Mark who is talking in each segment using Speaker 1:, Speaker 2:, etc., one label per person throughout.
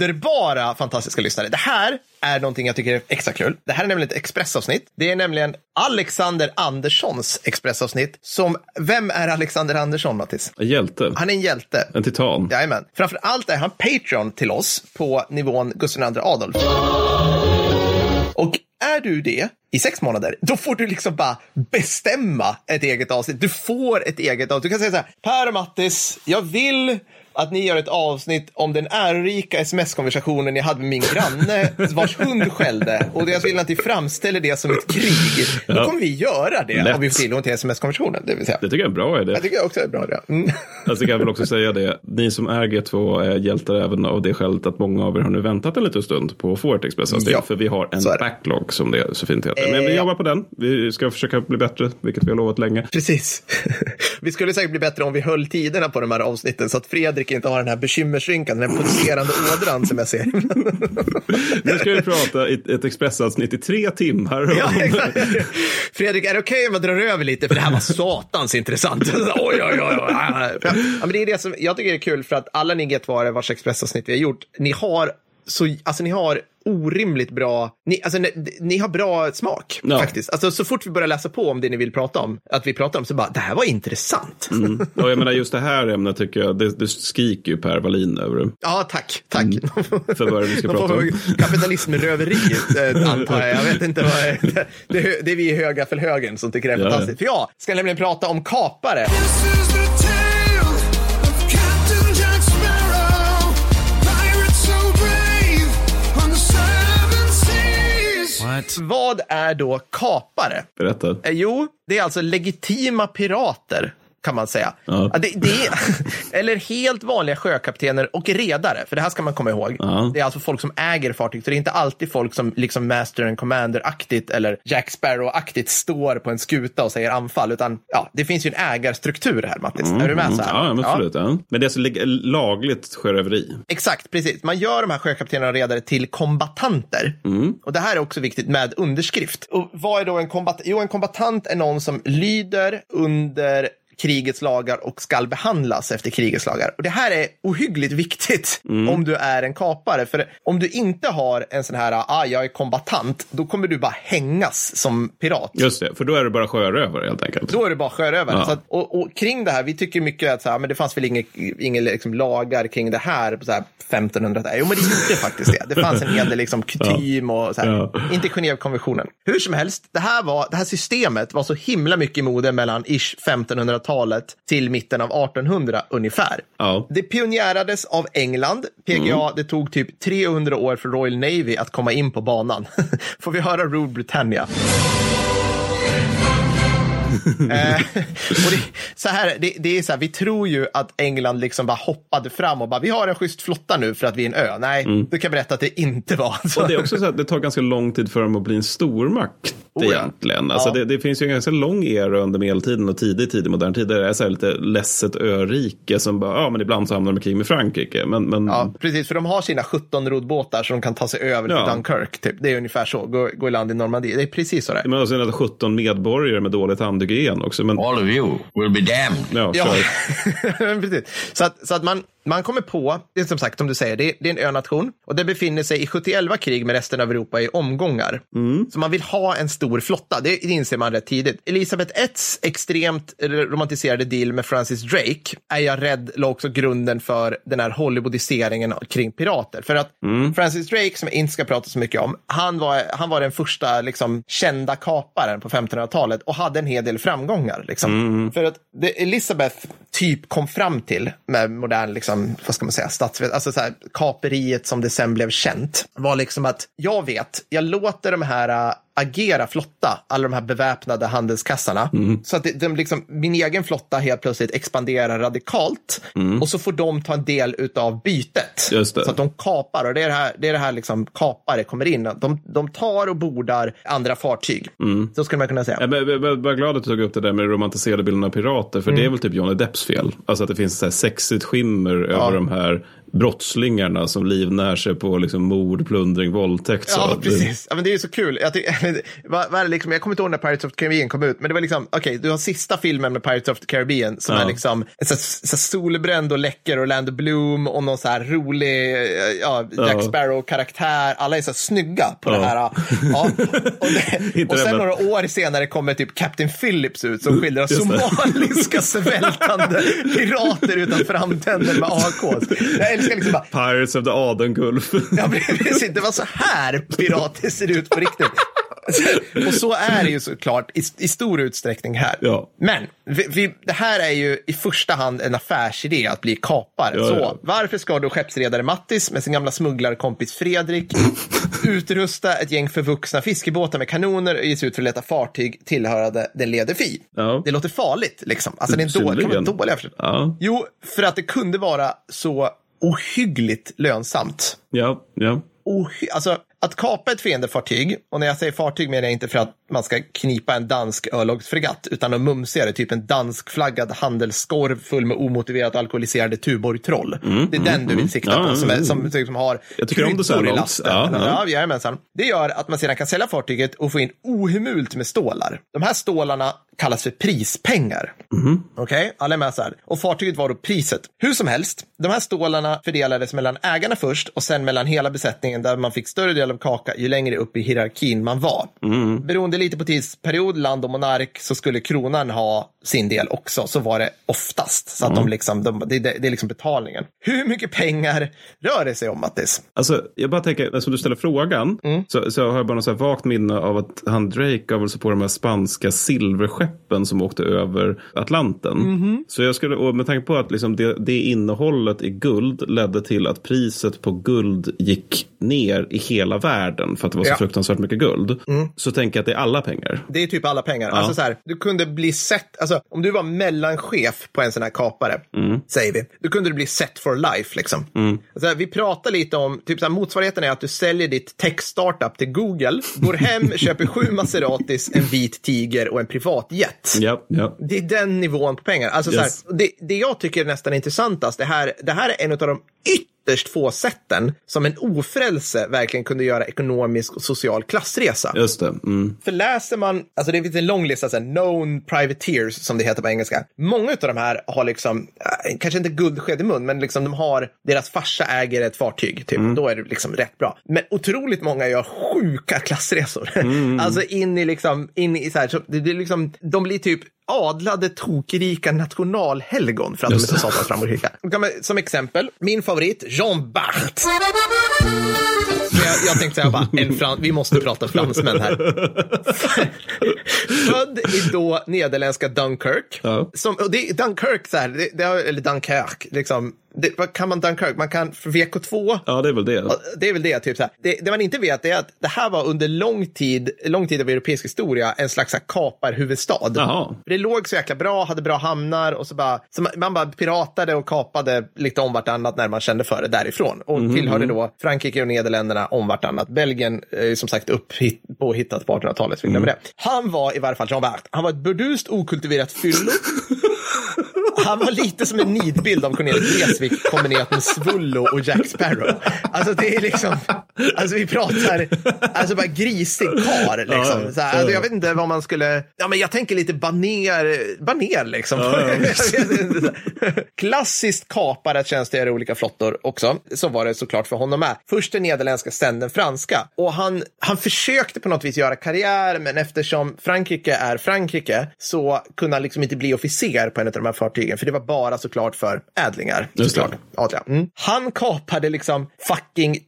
Speaker 1: underbara, fantastiska lyssnare. Det här är någonting jag tycker är extra kul. Det här är nämligen ett expressavsnitt. Det är nämligen Alexander Anderssons expressavsnitt. Som, vem är Alexander Andersson, Mattis?
Speaker 2: En hjälte.
Speaker 1: Han är en hjälte.
Speaker 2: En titan.
Speaker 1: Jajamän. Framför allt är han Patreon till oss på nivån Gustav II Adolf. Och är du det i sex månader, då får du liksom bara bestämma ett eget avsnitt. Du får ett eget avsnitt. Du kan säga så här, Per och Mattis, jag vill att ni gör ett avsnitt om den ärorika sms-konversationen jag hade med min granne vars hund skällde. Och jag vill att ni framställer det som ett krig. Då kommer vi göra det
Speaker 2: Lätt.
Speaker 1: om vi får tillgång till sms-konversationen. Det vill.
Speaker 2: Det tycker jag är en bra idé.
Speaker 1: Jag tycker också det är bra det. Mm.
Speaker 2: Alltså jag väl också säga det. Ni som är G2 är hjältar även av det skälet att många av er har nu väntat en liten stund på att få ett Expressavsnitt.
Speaker 1: Ja,
Speaker 2: för vi har en backlog som det så fint heter. Men
Speaker 1: Eh,
Speaker 2: vi
Speaker 1: ja.
Speaker 2: jobbar på den. Vi ska försöka bli bättre, vilket vi har lovat länge.
Speaker 1: Precis. Vi skulle säkert bli bättre om vi höll tiderna på de här avsnitten så att Fredrik inte har den här bekymmersrynkan, den här pulserande ådran som jag ser.
Speaker 2: Nu ska vi prata i ett Expressavsnitt i tre timmar.
Speaker 1: Ja,
Speaker 2: om-
Speaker 1: exakt. Fredrik, är det okej om jag drar över lite? För det här var satans intressant. Oj, oj, oj. oj. Ja, men det är det som jag tycker är kul för att alla ni G2-are vars Expressavsnitt vi har gjort, ni har så, alltså ni har orimligt bra, ni, alltså, ni, ni har bra smak
Speaker 2: Ja.
Speaker 1: faktiskt. Alltså så fort vi börjar läsa på om det ni vill prata om, att vi pratar om, så bara, det här var intressant.
Speaker 2: Mm. Och jag menar just det här ämnet tycker jag, det, det skriker ju Per Wallin över det.
Speaker 1: Ja, tack, tack.
Speaker 2: För vad är det vi ska prata om?
Speaker 1: Kapitalismröveriet, eh, antar jag. Jag vet inte vad det, det, är- det är vi i höga för högen som tycker det är
Speaker 2: ja.
Speaker 1: fantastiskt. För jag ska nämligen prata om kapare.
Speaker 3: Seas.
Speaker 1: Vad är då kapare?
Speaker 2: Berätta.
Speaker 1: Eh, Jo, det är alltså legitima pirater kan man säga.
Speaker 2: Ja.
Speaker 1: Det, det är, eller helt vanliga sjökaptener och redare, för det här ska man komma ihåg.
Speaker 2: Ja.
Speaker 1: Det är alltså folk som äger fartyg, så det är inte alltid folk som liksom Master and Commander-aktigt eller Jack Sparrow-aktigt står på en skuta och säger anfall, utan ja, det finns ju en ägarstruktur här, Mattis. är du med så här?
Speaker 2: Mm, Ja, men absolut. Ja. Men det är alltså lagligt sjöröveri.
Speaker 1: Exakt, precis. Man gör de här sjökaptenerna och redare till kombatanter. Och det här är också viktigt med underskrift. Och vad är då en kombatant? Jo, en kombatant är någon som lyder under krigets lagar och skall behandlas efter krigets lagar. Och det här är ohyggligt viktigt om du är en kapare. För om du inte har en sån här, ah, jag är kombatant, då kommer du bara hängas som pirat.
Speaker 2: Just det, för då är det bara sjörövare helt enkelt.
Speaker 1: Då är det bara sjörövare.
Speaker 2: Ja.
Speaker 1: Att, och, och kring det här, vi tycker mycket att så här, men det fanns väl inga, inga liksom, lagar kring det här på så här 1500 Jo, men det gjorde faktiskt det. Det fanns en hel del liksom, kutym och så här.
Speaker 2: Ja.
Speaker 1: Inte Genèvekonventionen. Hur som helst, det här, var, det här systemet var så himla mycket i mode mellan ish 1500-talet till mitten av 1800 ungefär.
Speaker 2: Ja.
Speaker 1: Det pionjärades av England. PGA, det tog typ 300 år för Royal Navy att komma in på banan. Får vi höra Rule Britannia? eh, det, så här, det, det är så här, vi tror ju att England liksom bara hoppade fram och bara, vi har en schysst flotta nu för att vi är en ö. Nej, du kan berätta att det inte var så.
Speaker 2: Och det är också så att det tar ganska lång tid för dem att bli en stormakt
Speaker 1: Oh ja.
Speaker 2: egentligen. Alltså
Speaker 1: Ja.
Speaker 2: det, det finns ju en ganska lång era under medeltiden och tidig tid i modern tid. där Det är så här lite ledset örike som bara, ja men ibland så hamnar de i krig med Frankrike. Men, men
Speaker 1: Ja, precis, för de har sina 17 roddbåtar så de kan ta sig över till
Speaker 2: Ja.
Speaker 1: Dunkirk. Typ. Det är ungefär så, gå, gå i land i Normandie. Det är precis så det är.
Speaker 2: men alltså, det är 17 medborgare med dåligt handhygien också. Men,
Speaker 4: All of you will be damned.
Speaker 2: ja,
Speaker 1: Ja, precis. Så att, så att man, man kommer på, det är som sagt, som du säger, det, det är en önation och det befinner sig i 71 krig med resten av Europa i omgångar. Så man vill ha en stor flotta, det inser man rätt tidigt. Elisabeth Etts extremt romantiserade deal med Francis Drake är jag rädd la också grunden för den här Hollywoodiseringen kring pirater. För att Francis Drake, som jag inte ska prata så mycket om, han var, han var den första liksom, kända kaparen på 1500-talet och hade en hel del framgångar. Liksom. För att det Elizabeth typ kom fram till med modern, liksom, vad ska man säga, statsvet, alltså så här, kaperiet som det sen blev känt, var liksom att jag vet, jag låter de här agera flotta, alla de här beväpnade handelskassarna. Så att det, de liksom, min egen flotta helt plötsligt expanderar radikalt och så får de ta en del utav bytet. Så att de kapar och det är det här, det är det här liksom kapare kommer in. De, de tar och bordar andra fartyg. Så skulle man kunna säga.
Speaker 2: Jag är glad att du tog upp det där med romantiserade bilden av pirater. För det är väl typ Johnny Depps fel. Alltså att det finns så här sexigt skimmer över de här brottslingarna som livnär sig på liksom mord, plundring, våldtäkt. Så
Speaker 1: Ja, precis. Ja, men det är ju så kul. Jag, ty- vad, vad liksom, jag kommer inte ihåg när Pirates of the Caribbean kom ut, men det var liksom, okej, du har sista filmen med Pirates of the Caribbean som
Speaker 2: Ja.
Speaker 1: är liksom så, så solbränd och läcker Orlando Bloom och någon så här rolig eh, ja, Jack
Speaker 2: Ja.
Speaker 1: Sparrow-karaktär. Alla är så snygga på
Speaker 2: Ja.
Speaker 1: det här. Ja. Och, det, och sen några år senare kommer typ Captain Phillips ut som skildrar somaliska svältande pirater utan framtänder med AKs. Älskar liksom bara,
Speaker 2: Pirates of the Aden-Gulf.
Speaker 1: Ja, precis. Det var så här pirater ser ut på riktigt. Och så är det ju såklart i, i stor utsträckning här.
Speaker 2: Ja.
Speaker 1: Men vi, vi, det här är ju i första hand en affärsidé att bli kapare.
Speaker 2: Ja,
Speaker 1: så
Speaker 2: ja.
Speaker 1: varför ska då skeppsredare Mattis med sin gamla smugglarkompis Fredrik utrusta ett gäng förvuxna fiskebåtar med kanoner och ge sig ut för att leta fartyg tillhörande den leder fi? Det låter farligt liksom. Alltså det är en dålig, det kan vara en
Speaker 2: Synnerligen.
Speaker 1: dålig affär. Jo, för att det kunde vara så ohyggligt lönsamt
Speaker 2: Ja, ja.
Speaker 1: ohy- alltså, att kapa ett fiendefartyg, och när jag säger fartyg menar jag inte för att man ska knipa en dansk örlogsfregatt, utan att mumsigare, typ en danskflaggad handelsskorv full med omotiverat alkoholiserade Tuborg-troll. det är den du vill sikta
Speaker 2: Mm,
Speaker 1: på, som, är,
Speaker 2: mm.
Speaker 1: som, som har
Speaker 2: Jag tycker om det så här
Speaker 1: i lasten.
Speaker 2: Ja,
Speaker 1: Ja,
Speaker 2: ja.
Speaker 1: jajamensan. Det gör att man sedan kan sälja fartyget och få in ohemult med stålar. De här stålarna kallas för prispengar.
Speaker 2: Mhm.
Speaker 1: Okej, alla är med så här. Och fartyget var då priset. Hur som helst, de här stålarna fördelades mellan ägarna först och sen mellan hela besättningen där man fick större del av kaka ju längre upp i hierarkin man var.
Speaker 2: Mm.
Speaker 1: Beroende lite på tidsperiod, land och monark så skulle kronan ha sin del också. Så var det oftast. Så att
Speaker 2: Mm.
Speaker 1: de liksom, de, det, det är liksom betalningen. Hur mycket pengar rör det sig om, Mattis?
Speaker 2: Alltså, jag bara tänker, eftersom du ställer frågan,
Speaker 1: Mm.
Speaker 2: så, så har jag bara något så här vagt minne av att han Drake gav sig på de här spanska silverskeppen som åkte över Atlanten.
Speaker 1: Mhm.
Speaker 2: Så jag skulle, och med tanke på att liksom det, det innehållet i guld ledde till att priset på guld gick ner i hela världen för att det var så
Speaker 1: Ja.
Speaker 2: fruktansvärt mycket guld. Så tänker jag att det är alla pengar.
Speaker 1: Det är typ alla pengar. Alltså så här, du kunde bli sett, alltså om du var mellanchef på en sån här kapare, säger vi, då kunde du bli set for life liksom. Alltså, vi pratar lite om, typ så här, motsvarigheten är att du säljer ditt tech-startup till Google, går hem, köper sju Maseratis, en vit tiger och en privatjet.
Speaker 2: Ja, ja.
Speaker 1: Det är den nivån på pengar. Alltså,
Speaker 2: Yes.
Speaker 1: så här, det, det jag tycker är nästan intressantast, det här, det här är en av de ytterst få sätten som en ofrälse verkligen kunde göra ekonomisk och social klassresa.
Speaker 2: Just det. Mm.
Speaker 1: För läser man, alltså det finns en lång lista, så här, known privateers som det heter på engelska. Många av de här har liksom, äh, kanske inte guldsked i mun, men liksom de har, deras farsa äger ett fartyg, typ. Då är det liksom rätt bra. Men otroligt många gör sjuka klassresor. alltså in i liksom, in i så här, så det, det är liksom, de blir typ adlade tokrika nationalhelgon för att
Speaker 2: Just
Speaker 1: de är så
Speaker 2: det.
Speaker 1: satans framgångsrika. Som exempel, min favorit, Jean Bart. Jag, jag tänkte säga bara, en fran, vi måste prata fransmän här. Född i då nederländska Dunkirk.
Speaker 2: Ja.
Speaker 1: Som, och det, Dunkirk, så här, det, det, eller Dunkirk, liksom. Det, vad kan man Dunkirk? Man kan för VK2
Speaker 2: Ja, det är väl det.
Speaker 1: det är väl det, typ så här. Det, det man inte vet är att det här var under lång tid, lång tid av europeisk historia en slags här kaparhuvudstad.
Speaker 2: Jaha.
Speaker 1: Det låg så jäkla bra, hade bra hamnar och så bara, så man, man bara piratade och kapade lite om vartannat när man kände för det därifrån. Och tillhörde då Frankrike och Nederländerna om vartannat. Belgien, eh, som sagt, upp hit, påhittat på 1800-talet, så vi glömmer det. Han var i varje fall Jean Bart. Han var ett burdust, okultiverat fyllo. Han var lite som en nidbild av Cornelis Vreeswijk kombinerat med Svullo och Jack Sparrow. Alltså det är liksom, alltså vi pratar, alltså bara grisig karl liksom.
Speaker 2: Ja,
Speaker 1: Så här, alltså jag vet inte vad man skulle, ja men jag tänker lite baner, baner liksom.
Speaker 2: Ja.
Speaker 1: Klassiskt kapare att tjänstgöra i olika flottor också. Så var det såklart för honom med. Först den nederländska, sen den franska. Och han, han försökte på något vis göra karriär, men eftersom Frankrike är Frankrike så kunde han liksom inte bli officer på en av de här fartygen, för det var bara såklart för ädlingar. Såklart. Mm. Han kapade liksom fucking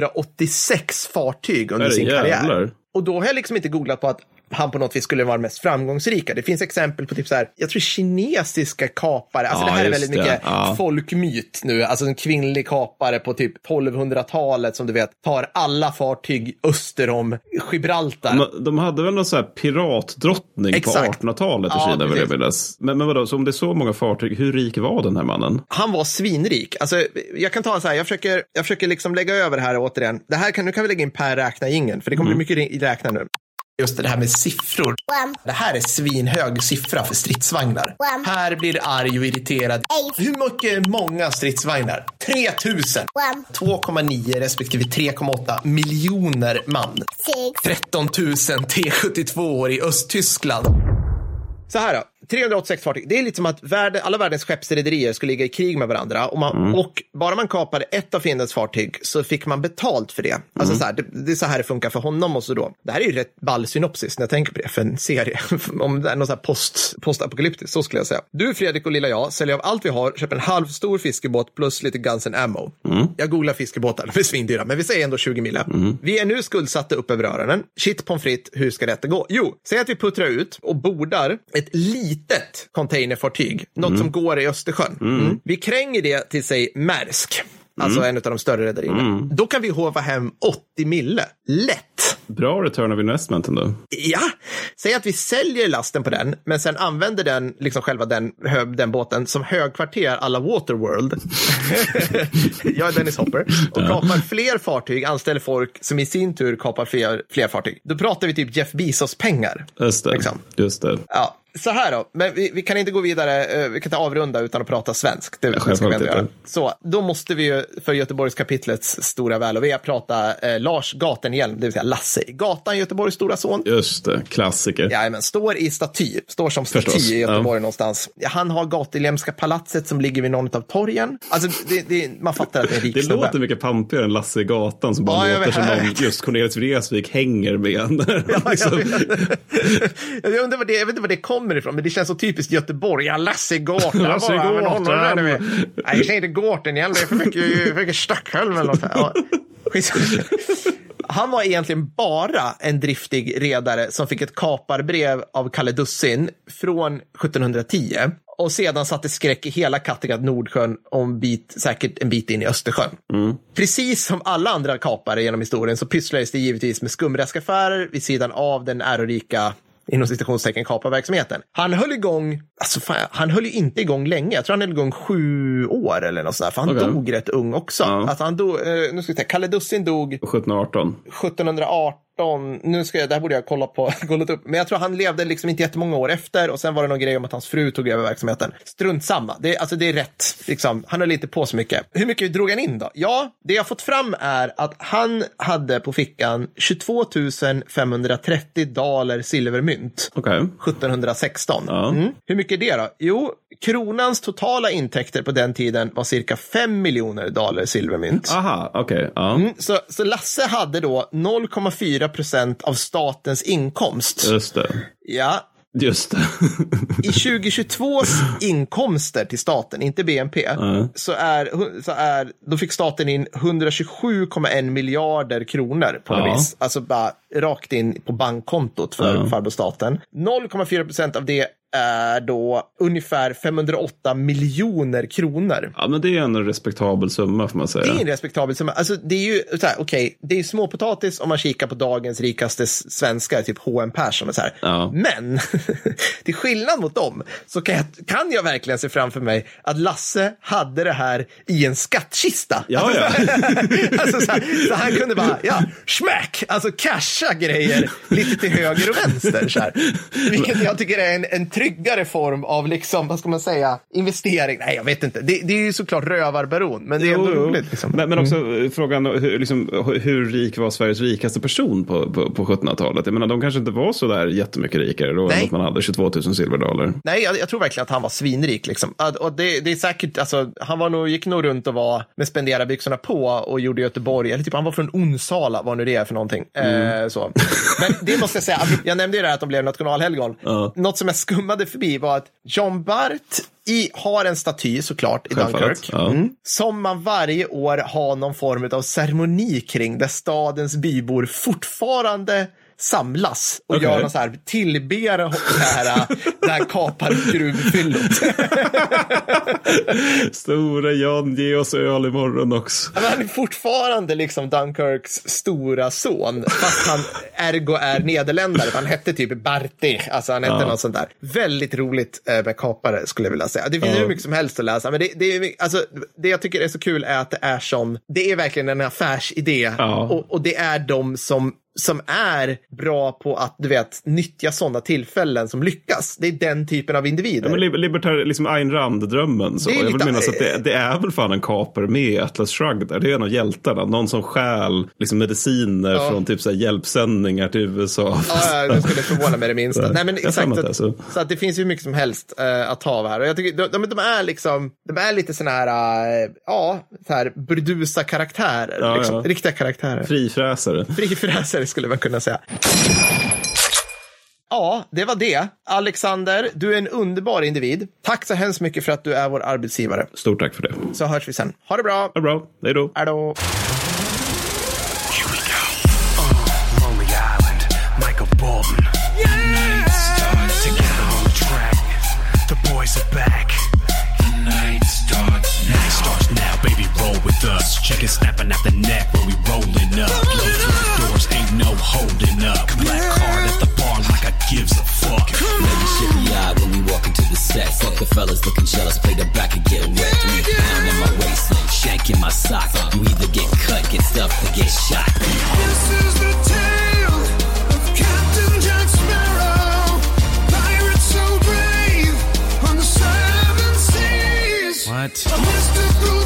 Speaker 1: 386 fartyg under sin karriär.
Speaker 2: jävlar.
Speaker 1: Och då har jag liksom inte googlat på att han på något vis skulle vara den mest framgångsrika. Det finns exempel på typ så här, jag tror kinesiska kapare, alltså
Speaker 2: Ja,
Speaker 1: det här är väldigt
Speaker 2: det.
Speaker 1: mycket
Speaker 2: Ja.
Speaker 1: folkmyt nu, alltså en kvinnlig kapare på typ 1200-talet som du vet tar alla fartyg öster om Gibraltar.
Speaker 2: De, de hade väl någon sån här piratdrottning
Speaker 1: Exakt.
Speaker 2: på 1800-talet i
Speaker 1: Ja,
Speaker 2: Kina, vill jag minnas. Men, men vadå, så om det är så många fartyg, hur rik var den här mannen?
Speaker 1: Han var svinrik. Alltså, jag kan ta så här, jag försöker, jag försöker liksom lägga över det här återigen. Det här kan, nu kan vi lägga in Per räkna ingen för det kommer bli mycket räkna nu. Just det här med siffror. Det här är svinhög siffra för stridsvagnar. Här blir arg och irriterad. Hur mycket många stridsvagnar? 3000. 2,9 respektive 3,8 miljoner man. 13 000 T72 i Östtyskland. Så här då, 386 fartyg. Det är lite som att världen, alla världens skeppsrederier skulle ligga i krig med varandra. Och, man, och bara man kapade ett av fiendens fartyg så fick man betalt för det. Alltså så här, det, det är så här det funkar för honom och så då. Det här är ju rätt ball synopsis när jag tänker på det för en serie. Om det är någon så här post, postapokalyptiskt, så skulle jag säga. Du, Fredrik och lilla jag säljer av allt vi har, köper en halv stor fiskebåt plus lite guns and ammo. Jag googlar fiskebåtar, de är svindyra, men vi säger ändå 20 mille. Vi är nu skuldsatta upp över öronen. Shit pommes frites, hur ska detta gå? Jo, säg att vi puttrar ut och bordar ett litet containerfartyg, något som går i Östersjön. Mm. Vi kränger det till sig Maersk, alltså en av de större rederierna. Då kan vi hova hem 80 mille, lätt.
Speaker 2: Bra return of investment ändå.
Speaker 1: Ja, säg att vi säljer lasten på den, men sen använder den, liksom själva den, den båten som högkvarter alla Waterworld. jag är Dennis Hopper. Och kapar fler fartyg, anställer folk som i sin tur kapar fler, fler fartyg. Då pratar vi typ Jeff Bezos-pengar.
Speaker 2: Just det.
Speaker 1: Liksom.
Speaker 2: Just det.
Speaker 1: Ja, så här då, men vi, vi kan inte gå vidare, eh, vi kan inte avrunda utan att prata svenskt. Det, det ska vi göra. Så då måste vi ju för Göteborgskapitlets stora väl och ve prata eh, Lars Gatenhjelm, det vill säga Lasse i Gatan, Göteborgs stora son.
Speaker 2: Just det. Klassiker.
Speaker 1: Ja, men står i staty, står som staty
Speaker 2: Förstås,
Speaker 1: i Göteborg någonstans. Ja, han har Gateljemska palatset som ligger vid någon av torgen. Alltså, det, det, man fattar att det är en rik
Speaker 2: Det
Speaker 1: snubbe.
Speaker 2: låter mycket pampigare än Lasse i gatan som bara
Speaker 1: Ja, jag
Speaker 2: låter som någon just Cornelis Vreeswijk hänger med. liksom.
Speaker 1: jag, undrar vad det, jag vet inte var det kommer ifrån, men det känns så typiskt Göteborg. Ja, Lasse bara, men honom där är vi- Nej, jag säger inte Gården igen. Det är för mycket, för mycket Stockholm eller något. Ja. Han var egentligen bara en driftig redare som fick ett kaparbrev av Kalle Dussin från 1710 och sedan satte skräck i hela Kattegatt, Nordsjön och en bit, säkert en bit in i Östersjön. Precis som alla andra kapare genom historien så pysslades det givetvis med skumraskaffärer vid sidan av den ärorika inom citationstecken kaparverksamheten. Han höll igång, alltså fan, han höll ju inte igång länge. Jag tror han höll igång sju år eller något sådär, för han
Speaker 2: Okej.
Speaker 1: dog rätt ung också.
Speaker 2: Ja.
Speaker 1: Alltså han dog, eh, nu ska vi se, Kalle Dussin dog
Speaker 2: 1718.
Speaker 1: 1718, nu ska jag, det här borde jag kolla på, kollat upp, men jag tror han levde liksom inte jättemånga år efter och sen var det någon grej om att hans fru tog över verksamheten. Strunt samma, det, alltså det är rätt, liksom. han höll inte på så mycket. Hur mycket drog han in då? Ja, det jag fått fram är att han hade på fickan 22 530 daler silvermynt.
Speaker 2: Okej.
Speaker 1: 1716.
Speaker 2: Ja.
Speaker 1: Mm. Hur mycket är det då? Jo, kronans totala intäkter på den tiden var cirka 5 miljoner daler silvermynt.
Speaker 2: Aha, okej. Ja.
Speaker 1: Mm, så, så Lasse hade då 0,4 procent av statens inkomst.
Speaker 2: Just det.
Speaker 1: Ja,
Speaker 2: Just det.
Speaker 1: i 2022s inkomster till staten, inte BNP, så, är, så är, då fick staten in 127,1 miljarder kronor på något
Speaker 2: Ja.
Speaker 1: vis. Alltså bara rakt in på bankkontot för farbror staten. 0,4 procent av det är då ungefär 508 miljoner kronor.
Speaker 2: ja, men det är en respektabel summa får man säga.
Speaker 1: Det är en respektabel summa. Alltså, det är ju så här, okej, det är småpotatis om man kikar på dagens rikaste svenskar, typ H.M. Persson och så här.
Speaker 2: Ja.
Speaker 1: Men till skillnad mot dem så kan jag, kan jag verkligen se framför mig att Lasse hade det här i en skattkista.
Speaker 2: Ja, ja.
Speaker 1: alltså, så, här, så han kunde bara, ja, smack, alltså casha grejer lite till höger och vänster. Så här. Vilket jag tycker är en, en tryggare form av, liksom, vad ska man säga, investering. Nej, jag vet inte. Det, det är ju såklart rövarbaron, men det är ändå
Speaker 2: Jo,
Speaker 1: roligt. Liksom.
Speaker 2: Men, men också eh, frågan hur, liksom, hur rik var Sveriges rikaste person på, på, på 1700-talet? Jag menar, de kanske inte var så där jättemycket rikare då än
Speaker 1: Nej.
Speaker 2: att man hade 22 000 silverdaler.
Speaker 1: Nej, jag, jag tror verkligen att han var svinrik. Liksom. Och det, det är säkert, alltså, han var nog, gick nog runt och var med spenderarbyxorna på och gjorde Göteborg. Eller typ, han var från Onsala, vad nu det är för någonting. Eh, så. Men det måste jag säga, jag nämnde ju det här att de blev nationalhelgon.
Speaker 2: Ja.
Speaker 1: Något som jag skummade förbi var att John Bart i, har en staty såklart i
Speaker 2: Självfallet,
Speaker 1: Dunkirk.
Speaker 2: ja.
Speaker 1: Mm, som man varje år har någon form av ceremoni kring där stadens bybor fortfarande samlas och
Speaker 2: Okej.
Speaker 1: gör någon så här tillber det här, det här kapargruvfyllot.
Speaker 2: Stora Jan, ge oss öl imorgon också.
Speaker 1: Men han är fortfarande liksom Dunkirks stora son, fast han ergo är nederländare. Han hette typ Barti, alltså han hette
Speaker 2: Ja.
Speaker 1: något sånt där. Väldigt roligt eh, med kapare skulle jag vilja säga. Det finns
Speaker 2: Ja.
Speaker 1: hur mycket som helst att läsa, men det, det, är, alltså, det jag tycker är så kul är att det är som, det är verkligen en affärsidé
Speaker 2: Ja.
Speaker 1: och, och det är de som som är bra på att du vet, nyttja sådana tillfällen som lyckas. Det är den typen av individer.
Speaker 2: Ja, men li- libertar, liksom Ayn Rand-drömmen. Så. Jag vill
Speaker 1: lite-
Speaker 2: minnas att det, det är väl fan en kaper med Atlas Shrugged. där. Det är en av hjältarna. Någon som stjäl liksom, mediciner
Speaker 1: Ja.
Speaker 2: från typ så här, hjälpsändningar till USA.
Speaker 1: Ja, ja, det skulle förvåna mig det minsta.
Speaker 2: Nej,
Speaker 1: men exakt.
Speaker 2: att så.
Speaker 1: så att det finns ju mycket som helst eh, att ta av här. Och jag tycker, de, de, de är liksom, de är lite såna här, eh, ja, så här burdusa karaktärer.
Speaker 2: Ja,
Speaker 1: liksom. Riktiga karaktärer.
Speaker 2: Frifräsare.
Speaker 1: Frifräsare skulle man kunna säga. Ja, det var det. Alexander, du är en underbar individ. Tack så hemskt mycket för att du är vår arbetsgivare.
Speaker 2: Stort tack för det.
Speaker 1: Så hörs vi sen. Ha det bra.
Speaker 2: Ha det bra. Hej då.
Speaker 1: Hej då.
Speaker 4: Here we go. Uh, Lonely Island, Michael Bolton.
Speaker 5: Set. Fuck the fellas looking jealous, play the back and get wet. Three pound in my waistline, shank in my sock. You either get cut, get stuffed, or get shot.
Speaker 3: This is the tale of Captain Jack Sparrow, pirate so brave on the seven seas.
Speaker 4: What?